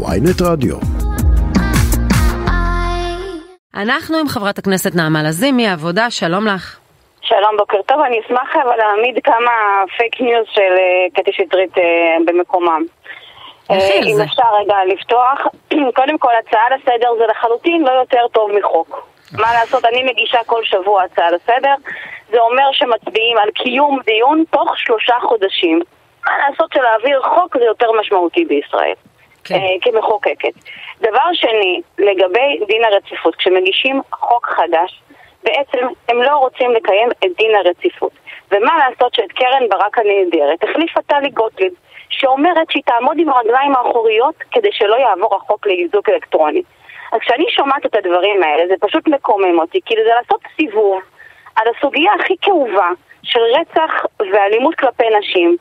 ויינט רדיו. אנחנו עם חברת הכנסת נעמה לזימי, עבודה, שלום לך. שלום, בוקר טוב. אני אשמח אבל להעמיד כמה פייק ניוז של אה, קטי שטרית אה, במקומם. אה, אם זה. אפשר רגע לפתוח, קודם כל הצעה לסדר זה לחלוטין לא יותר טוב מחוק. מה לעשות, אני מגישה כל שבוע הצעה לסדר, זה אומר שמצביעים על קיום דיון תוך שלושה חודשים. מה לעשות שלהעביר חוק זה יותר משמעותי בישראל. כן. אה, כמחוקקת. דבר שני, לגבי דין הרציפות, כשמגישים חוק חדש, בעצם הם לא רוצים לקיים את דין הרציפות. ומה לעשות שאת קרן ברק הנהדרת החליפה טלי גוטליב, שאומרת שהיא תעמוד עם הרגליים האחוריות כדי שלא יעבור החוק לאיזוק אלקטרוני. אז כשאני שומעת את הדברים האלה, זה פשוט מקומם אותי, כי זה לעשות סיבוב על הסוגיה הכי כאובה של רצח ואלימות כלפי נשים.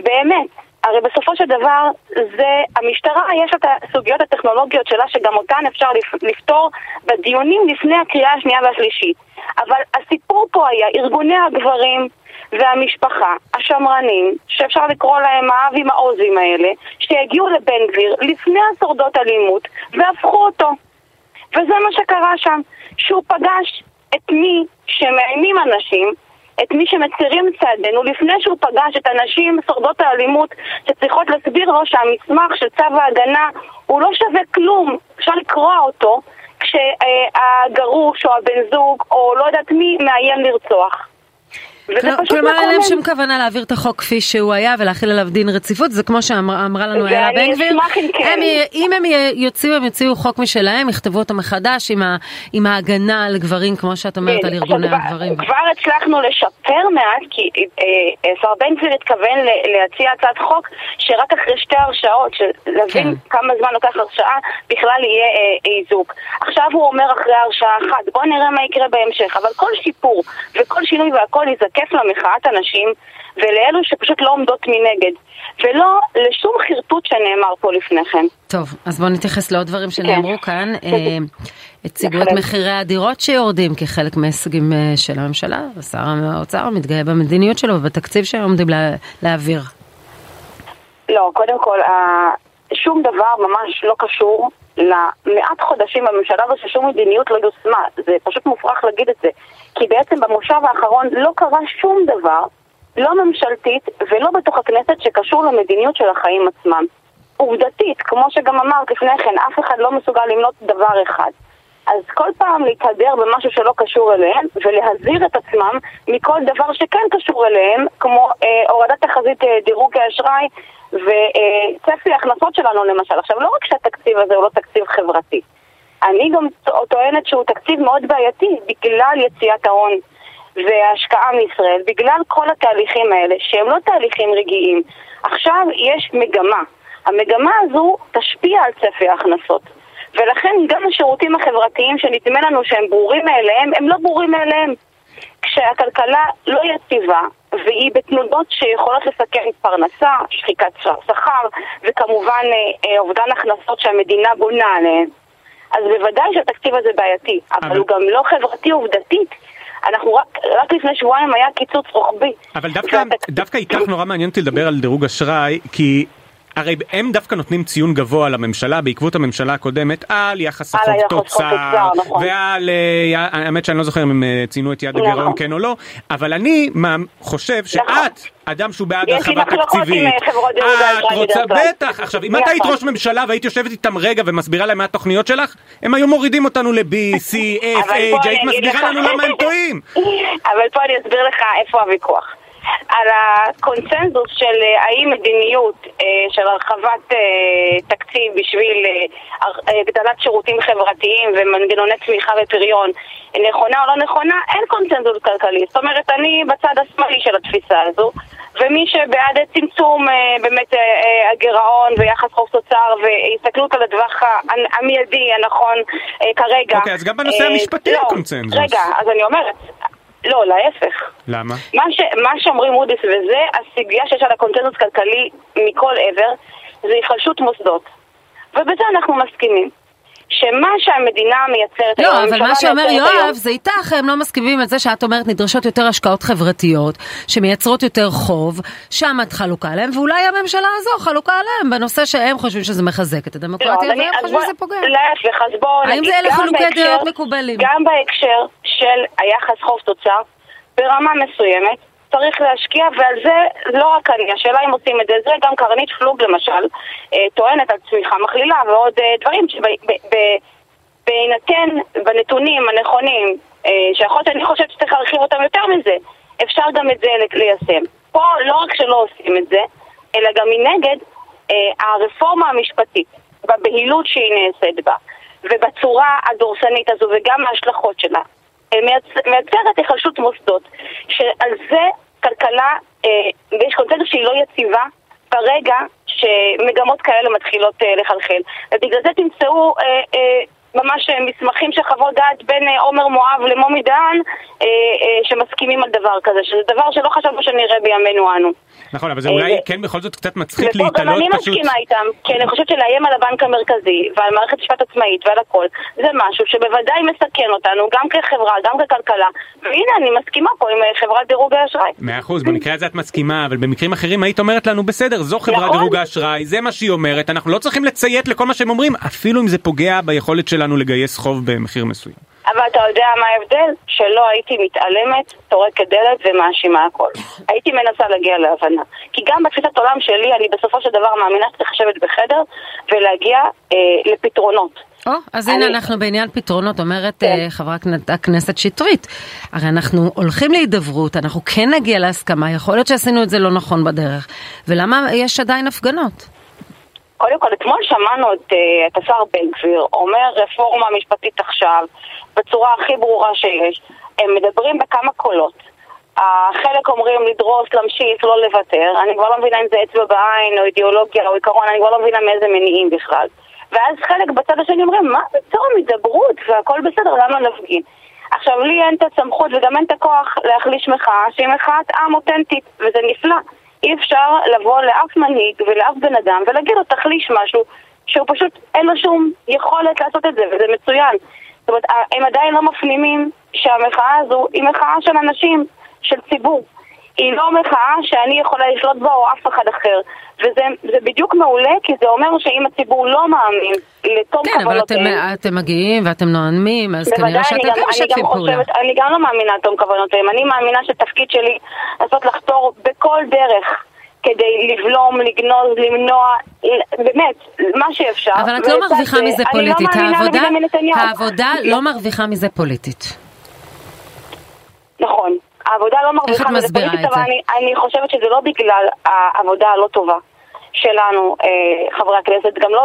באמת, הרי בסופו של דבר זה, המשטרה יש את הסוגיות הטכנולוגיות שלה שגם אותן אפשר לפ- לפתור בדיונים לפני הקריאה השנייה והשלישית. אבל הסיפור פה היה ארגוני הגברים והמשפחה, השמרנים, שאפשר לקרוא להם האבי מעוזים האלה, שהגיעו לבן גביר לפני השורדות אלימות והפכו אותו. וזה מה שקרה שם, שהוא פגש את מי שמאיימים אנשים, את מי שמצרים צעדינו, לפני שהוא פגש את הנשים שורדות האלימות שצריכות להסביר לו שהמסמך של צו ההגנה הוא לא שווה כלום, אפשר לקרוע אותו כשהגרוש או הבן זוג או לא יודעת מי מאיים לרצוח. וזה כל- פשוט כלומר, אין להם. שום כוונה להעביר את החוק כפי שהוא היה ולהחיל עליו דין רציפות, זה כמו שאמרה לנו איילה ואני בן גביר. כן. אם הם יוציאו, הם יוציאו חוק משלהם, יכתבו אותו מחדש עם ה- עם ההגנה על גברים, כמו שאת אומרת, על כן, ארגוני עכשיו, הגברים. כבר הצלחנו לשפר מעט, כי אה, אה, השר בן גביר התכוון להציע הצעת חוק שרק אחרי שתי הרשעות, להבין כן. כמה זמן לוקח הרשעה, בכלל יהיה אה, איזוק. עכשיו הוא אומר אחרי הרשעה אחת, בואו נראה מה יקרה בהמשך, אבל כל שיפור וכל שינוי והכל יזקף למחאת הנשים ולאלו שפשוט לא עומדות מנגד, ולא לשום חרטוט שנאמר פה לפני כן. טוב, אז בואו נתייחס לעוד דברים שנאמרו כאן. אה, הציגו את. מחירי הדירות שיורדים כחלק מההישגים אה, של הממשלה, ושר האוצר מתגאה במדיניות שלו ובתקציב שהם עומדים לה- להעביר. לא, קודם כל, שום דבר ממש לא קשור למעט חודשים בממשלה הזו ששום מדיניות לא יושמה. זה פשוט מופרך להגיד את זה. כי בעצם במושב האחרון לא קרה שום דבר, לא ממשלתית ולא בתוך הכנסת, שקשור למדיניות של החיים עצמם. עובדתית, כמו שגם אמרת לפני כן, אף אחד לא מסוגל למנות דבר אחד. אז כל פעם להתהדר במשהו שלא קשור אליהם ולהזהיר את עצמם מכל דבר שכן קשור אליהם, כמו אה, הורדת תחזית אה, דירוג האשראי וצפי ההכנסות שלנו למשל. עכשיו, לא רק שהתקציב הזה הוא לא תקציב חברתי, אני גם טוענת שהוא תקציב מאוד בעייתי בגלל יציאת ההון וההשקעה מישראל, בגלל כל התהליכים האלה, שהם לא תהליכים רגעיים. עכשיו יש מגמה. המגמה הזו תשפיע על צפי ההכנסות. ולכן גם השירותים החברתיים שנדמה לנו שהם ברורים מאליהם, הם לא ברורים מאליהם. כשהכלכלה לא יציבה, והיא בתנודות שיכולות לסכן פרנסה, שחיקת שכר, וכמובן אה, אה, אובדן הכנסות שהמדינה בונה עליהן, אז בוודאי שהתקציב הזה בעייתי, אבל, אבל- הוא גם לא חברתי עובדתית. אנחנו רק, רק לפני שבועיים היה קיצוץ רוחבי. אבל דווקא, והתק- דווקא איתך נורא מעניין אותי לדבר על דירוג אשראי, כי הרי הם דווקא נותנים ציון גבוה לממשלה בעקבות הממשלה הקודמת על יחס החוב תוצר, נכון. ועל, אה, האמת שאני לא זוכר אם הם אה, ציינו את יעד הגירעון נכון. כן או לא, אבל אני חושב שאת, נכון. אדם שהוא בעד הרחבה תקציבית, אה, את רוצה. בטח, עכשיו אם את היית נכון. ראש ממשלה והיית יושבת איתם רגע ומסבירה להם מה התוכניות שלך, הם היו מורידים אותנו ל-B, C, F, H, היית מסבירה לנו למה הם טועים. אבל פה אני אסביר לך איפה הוויכוח. על הקונצנזוס של אה, האם מדיניות אה, של הרחבת אה, תקציב בשביל הגדלת שירותים חברתיים ומנגנוני צמיחה ופריון נכונה או לא נכונה, אין קונצנזוס כלכלי. זאת אומרת, אני בצד השמאלי של התפיסה הזו, ומי שבעד צמצום באמת הגירעון ויחס חוב תוצר והסתכלות על הטווח המיידי הנכון כרגע. אוקיי, אז גם בנושא המשפטי לא, אין קונצנזוס. רגע, אז אני אומרת, לא, להפך. למה? מה, ש, מה שאומרים מודי'ס וזה, הסוגיה שיש על הקונצנזוס כלכלי מכל עבר, זה היחלשות מוסדות. ובזה אנחנו מסכימים. שמה שהמדינה מייצרת, לא, אבל מה שאומר יואב, זה איתך, הם לא מסכימים על זה שאת אומרת נדרשות יותר השקעות חברתיות, שמייצרות יותר חוב, שם את חלוקה עליהם, ואולי הממשלה הזו חלוקה עליהם, בנושא שהם חושבים שזה מחזק את לא, הדמוקרטיה, אני- והם חושבים שזה פוגע. להפך, אז בואו האם נגיד, זה אלה חילוקי דעות מקובלים? גם בהקשר של היחס חוב תוצר, ברמה מסוימת, צריך להשקיע, ועל זה לא רק אני, השאלה אם עושים את זה, זה גם קרנית פלוג למשל, אה, טוענת על צמיחה מכלילה ועוד אה, דברים שבהינתן בנתונים הנכונים, אה, שיכול להיות שאני חושבת שצריך להרחיב אותם יותר מזה, אפשר גם את זה ליישם. פה לא רק שלא עושים את זה, אלא גם מנגד, הרפורמה המשפטית, בבהילות שהיא נעשית בה, ובצורה הדורסנית הזו, וגם ההשלכות שלה, מייצרת היחלשות מוסדות, שעל זה כלכלה, אה, ויש קונצנזוס שהיא לא יציבה ברגע שמגמות כאלה מתחילות אה, לחלחל. ובגלל זה תמצאו אה, אה, ממש אה, מסמכים של חוות דעת בין אה, עומר מואב למומי דהן, אה, שמסכימים על דבר כזה, שזה דבר שלא חשבנו שנראה בימינו אנו. נכון, אבל זה אולי כן בכל זאת קצת מצחיק ופה גם להתעלות אני פשוט. מסכימה איתם, כי אני חושבת שלאיים על הבנק המרכזי ועל מערכת משפט עצמאית ועל הכל, זה משהו שבוודאי מסכן אותנו, גם כחברה, גם ככלכלה. והנה, אני מסכימה פה עם חברת דירוג האשראי. מאה אחוז, במקרה הזה את מסכימה, אבל במקרים אחרים היית אומרת לנו בסדר, זו חברת נכון. דירוג האשראי, זה מה שהיא אומרת, אנחנו לא צריכים לציית לכל מה שהם אומרים, אפילו אם זה פוגע ביכולת שלנו לגייס חוב במחיר מסוים. אבל אתה יודע מה ההבדל? שלא הייתי מתעלמת, טורקת דלת ומאשימה הכל. הייתי מנסה להגיע להבנה. כי גם בתפיסת עולם שלי, אני בסופו של דבר מאמינה שצריך לשבת בחדר ולהגיע אה, לפתרונות. או, אז הנה אני- אנחנו בעניין פתרונות, אומרת כן. אה, חברת כנ- הכנסת שטרית. הרי אנחנו הולכים להידברות, אנחנו כן נגיע להסכמה, יכול להיות שעשינו את זה לא נכון בדרך. ולמה יש עדיין הפגנות? קודם כל, אתמול שמענו את, אה, את השר בן גביר אומר רפורמה משפטית עכשיו, בצורה הכי ברורה שיש. הם מדברים בכמה קולות. החלק אומרים לדרוס, להמשיך, לא לוותר. אני כבר לא מבינה אם זה אצבע בעין או אידיאולוגיה או עיקרון, אני כבר לא מבינה מאיזה מניעים בכלל. ואז חלק בצד השני אומרים, מה פתאום הידברות והכל בסדר, למה להפגין? עכשיו, לי אין את הסמכות וגם אין את הכוח להחליש מחאה שהיא מחאת עם אותנטית, וזה נפלא. אי אפשר לבוא לאף מנהיג ולאף בן אדם ולהגיד לו תחליש משהו שהוא פשוט אין לו שום יכולת לעשות את זה, וזה מצוין. זאת אומרת, הם עדיין לא מפנימים שהמחאה הזו היא מחאה של אנשים, של ציבור. היא לא מחאה שאני יכולה לשלוט בה או אף אחד אחר. וזה זה בדיוק מעולה, כי זה אומר שאם הציבור לא מאמין לתום כן, אבל אתם, כוונותיהם... אתם מגיעים ואתם נואמים, אז כנראה שאתם גם, אני משתפים גם פעולה. אני גם לא מאמינה לתום כוונותיהם. אני מאמינה שתפקיד שלי לעשות לחתור בכל דרך כדי לבלום, לגנוז, למנוע, באמת, מה שאפשר. אבל את לא מרוויחה זה, מזה אני לא פוליטית, העבודה. העבודה לא מרוויחה מזה פוליטית. נכון. העבודה לא מרוויחה את מזה מסבירה את זה? אבל אני, אני חושבת שזה לא בגלל העבודה הלא טובה שלנו, אה, חברי הכנסת, גם, לא,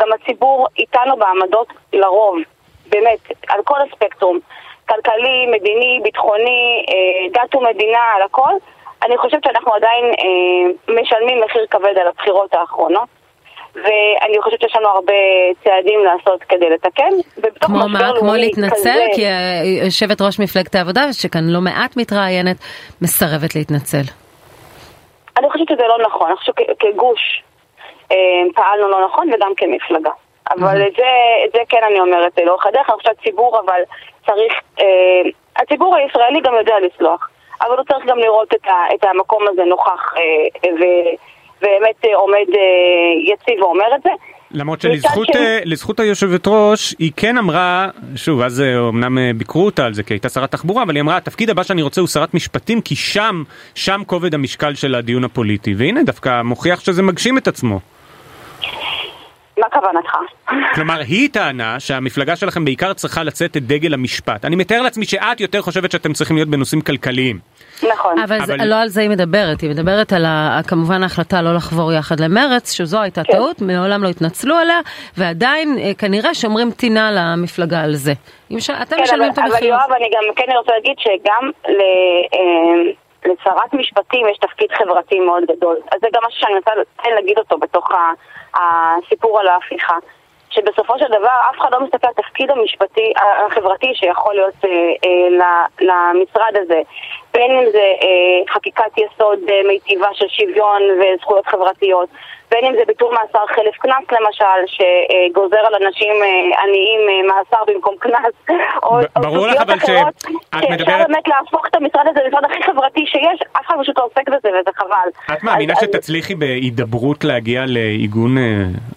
גם הציבור איתנו בעמדות לרוב, באמת, על כל הספקטרום, כלכלי, מדיני, ביטחוני, אה, דת ומדינה, על הכל. אני חושבת שאנחנו עדיין אה, משלמים מחיר כבד על הבחירות האחרונות. ואני חושבת שיש לנו הרבה צעדים לעשות כדי לתקן. כמו מה? כמו להתנצל? כזה- כי יושבת ראש מפלגת העבודה, שכאן לא מעט מתראיינת, מסרבת להתנצל. אני חושבת שזה לא נכון, אני חושבת שכגוש אה, פעלנו לא נכון וגם כמפלגה. אבל את זה, את זה כן אני אומרת לאורך הדרך, אני חושבת שהציבור אבל צריך, אה, הציבור הישראלי גם יודע לסלוח, אבל הוא צריך גם לראות את, ה, את המקום הזה נוכח אה, ובאמת אה, עומד אה, יציב ואומר את זה. למרות שלזכות אה, לזכות היושבת ראש היא כן אמרה שוב אז אמנם ביקרו אותה על זה כי הייתה שרת תחבורה אבל היא אמרה התפקיד הבא שאני רוצה הוא שרת משפטים כי שם שם כובד המשקל של הדיון הפוליטי והנה דווקא מוכיח שזה מגשים את עצמו. מה כוונתך? כלומר היא טענה שהמפלגה שלכם בעיקר צריכה לצאת את דגל המשפט אני מתאר לעצמי שאת יותר חושבת שאתם צריכים להיות בנושאים כלכליים. נכון. אבל זה- אבל- לא על זה היא מדברת, היא מדברת על ה- כמובן ההחלטה לא לחבור יחד למרץ, שזו הייתה כן. טעות, מעולם לא התנצלו עליה, ועדיין אה, כנראה שומרים טינה למפלגה על זה. אם ש- אתם כן, משלמים אבל, את אבל המחיר. יואב, אני גם כן רוצה להגיד שגם ל, אה, לשרת משפטים יש תפקיד חברתי מאוד גדול. אז זה גם משהו שאני רוצה כן להגיד אותו בתוך הסיפור על ההפיכה. שבסופו של דבר אף אחד לא מסתכל על התפקיד המשפטי, החברתי שיכול להיות אה, אה, למשרד הזה. בין אם זה אה, חקיקת יסוד אה, מיטיבה של שוויון וזכויות חברתיות, בין אם זה ביטול מאסר חלף קנס למשל, שגוזר על אנשים אה, עניים אה, מאסר במקום קנס, או לך אבל אחרות, שאת שאפשר מדברת- באמת להפוך את המשרד הזה למשרד הכי חברתי שיש, אף אחד פשוט לא עוסק בזה וזה חבל. את מאמינה אז- אז- שתצליחי בהידברות להגיע לעיגון אה,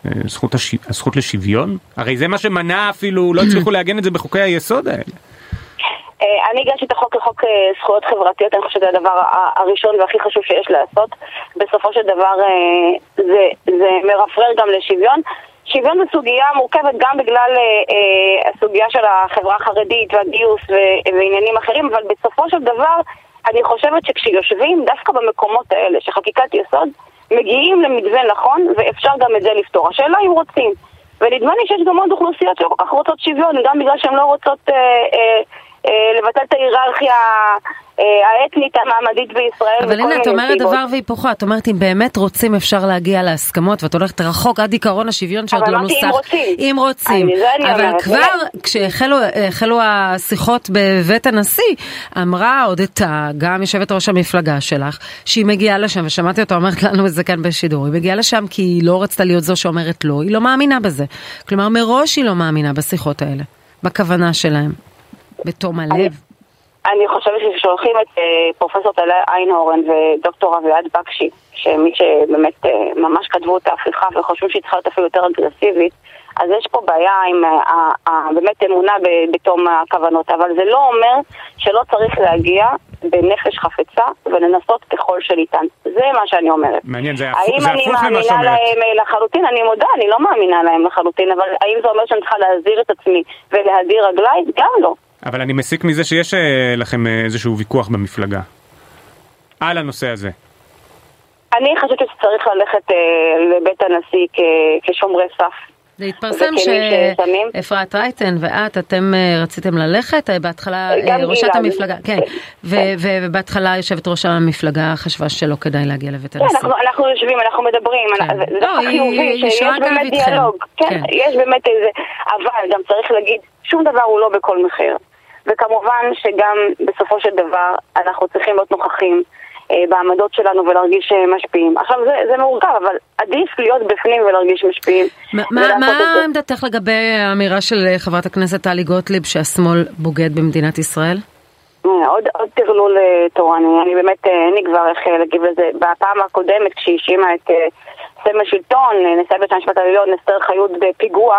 אה, זכות הש- הזכות לשוויון? הרי זה מה שמנע אפילו, לא הצליחו לעגן את זה בחוקי היסוד האלה. אה, אני הגשתי את החוק לחוק אה, זכויות חברתיות, אני חושבת שזה הדבר הראשון והכי חשוב שיש לעשות. בסופו של דבר אה, זה, זה מרפרר גם לשוויון. שוויון זו סוגיה מורכבת גם בגלל אה, הסוגיה של החברה החרדית והגיוס ועניינים אחרים, אבל בסופו של דבר אני חושבת שכשיושבים דווקא במקומות האלה, שחקיקת יסוד, מגיעים למתווה נכון ואפשר גם את זה לפתור. השאלה אם רוצים. ונדמה לי שיש גם עוד אוכלוסיות שלא כל כך רוצות שוויון, גם בגלל שהן לא רוצות אה, אה, לבטל את ההיררכיה אה, האתנית המעמדית בישראל. אבל הנה, את אומרת סיבות. דבר והיפוכו, את אומרת אם באמת רוצים אפשר להגיע להסכמות, ואת הולכת רחוק עד עיקרון השוויון שעוד אבל לא אמרתי נוסח. אם רוצים. אם רוצים. זה אני אבל אומרת, כבר באמת. כשהחלו החלו השיחות בבית הנשיא, אמרה הודתה, גם יושבת ראש המפלגה שלך, שהיא מגיעה לשם, ושמעתי אותה אומרת לנו את זה כאן בשידור, היא מגיעה לשם כי היא לא רצתה להיות זו שאומרת לא, היא לא מאמינה בזה. כלומר, מראש היא לא מאמינה בשיחות האלה, בכוונה שלהם, בתום הלב. אני חושבת ששולחים את אה, פרופסור טלה איינהורן ודוקטור אביעד בקשי, שמי שבאמת אה, ממש כתבו את ההפיכה וחושבים שהיא צריכה להיות אפילו יותר אגרסיבית, אז יש פה בעיה עם אה, באמת אמונה בתום הכוונות, אבל זה לא אומר שלא צריך להגיע בנפש חפצה ולנסות ככל שניתן. זה מה שאני אומרת. מעניין, זה הפוך- האם זה אני הפוך למה מאמינה שאומרת. להם לחלוטין? אני מודה, אני לא מאמינה להם לחלוטין, אבל האם זה אומר שאני צריכה להזהיר את עצמי ולהדיר רגליי? גם לא. אבל אני מסיק מזה שיש אה, לכם אה, איזשהו ויכוח במפלגה. על הנושא הזה. אני חושבת שצריך ללכת אה, לבית הנשיא כ- כשומרי סף. זה התפרסם. שאפרת רייטן ואת, אתם אה, רציתם ללכת, בהתחלה גם ראשת גילה. המפלגה, כן, ובהתחלה יושבת ראש המפלגה חשבה שלא כדאי להגיע לבית כן, הנשיא. אנחנו, אנחנו יושבים, אנחנו מדברים, כן. זה לא, דווקא היא- חיובי, היא שיש באמת. דיאלוג. כן, כן. יש באמת איזה... אבל גם צריך להגיד, שום דבר הוא לא בכל מחיר. וכמובן שגם בסופו של דבר אנחנו צריכים להיות נוכחים אה, בעמדות שלנו ולהרגיש אה, משפיעים. עכשיו זה, זה מורכב, אבל עדיף להיות בפנים ולהרגיש משפיעים. מה- מה. עמדתך לגבי האמירה של אה, חברת הכנסת טלי גוטליב שהשמאל בוגד במדינת ישראל? עוד, עוד טרלול תורני, אני באמת, אין לי כבר איך להגיב לזה. בפעם הקודמת, כשהיא האשימה את סמל שלטון, אה, נשיאת בית המשפט העליון, אסתר חיות בפיגוע,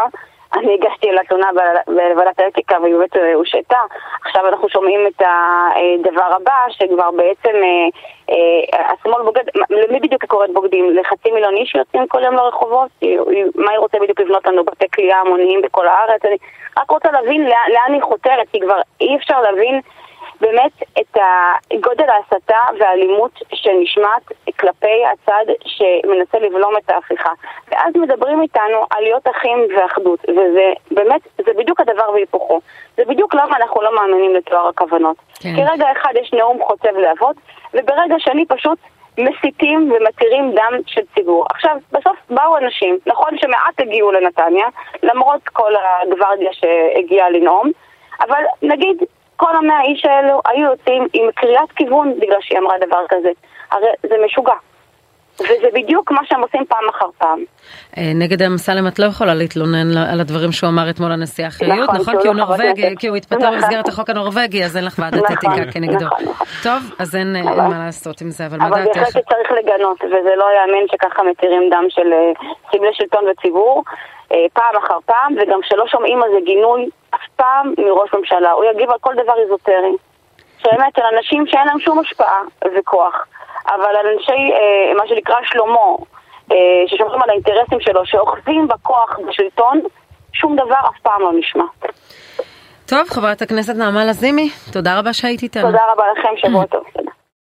אני הגשתי לה תלונה ב- בוועדת האתיקה והיא באמת אה, הושעתה. עכשיו אנחנו שומעים את הדבר הבא, שכבר בעצם אה, אה, השמאל בוגד, למי בדיוק קוראת בוגדים? לחצי מיליון איש שיוצאים כל יום לרחובות? מה היא רוצה בדיוק לבנות לנו בתי כליאה המוניים בכל הארץ? אני רק רוצה להבין לאן היא חותרת, כי כבר אי אפשר להבין באמת את גודל ההסתה והאלימות שנשמעת כלפי הצד שמנסה לבלום את ההפיכה. ואז מדברים איתנו על להיות אחים ואחדות, וזה באמת, זה בדיוק הדבר והיפוכו. זה בדיוק למה אנחנו לא מאמינים לתואר הכוונות. כן. כי רגע אחד יש נאום חוצב להבות, וברגע שני פשוט מסיתים ומתירים דם של ציבור. עכשיו, בסוף באו אנשים, נכון שמעט הגיעו לנתניה, למרות כל הגוורדיה שהגיעה לנאום, אבל נגיד כל המאה איש האלו היו יוצאים עם קריאת כיוון בגלל שהיא אמרה דבר כזה. הרי זה משוגע. וזה בדיוק מה שהם עושים פעם אחר פעם. אה, נגד אמסלם את לא יכולה להתלונן על הדברים שהוא אמר אתמול לנשיא החיות, נכון, נכון? כי הוא לא נורבגי. כי הוא התפטר נכון. במסגרת החוק הנורבגי, אז אין לך ועדת נכון, אתיקה כנגדו. טוב, אז אין אה, אין מה לעשות עם זה, אבל מה אבל בהחלט דעתך? שצריך לגנות, וזה לא יאמן שככה מתירים דם של אה, סמלי שלטון וציבור פעם אחר פעם, וגם שלא שומעים על זה גינוי אף פעם מראש ממשלה. הוא יגיב על כל דבר איזוטרי. שבאמת, של אנשים שאין להם שום השפעה וכוח, אבל על אנשי, אה, מה שנקרא שלמה, אה, ששומרים על האינטרסים שלו, שאוחזים בכוח בשלטון, שום דבר אף פעם לא נשמע. טוב, חברת הכנסת נעמה לזימי, תודה רבה שהיית איתנו. תודה רבה לכם, שבוע טוב. תודה.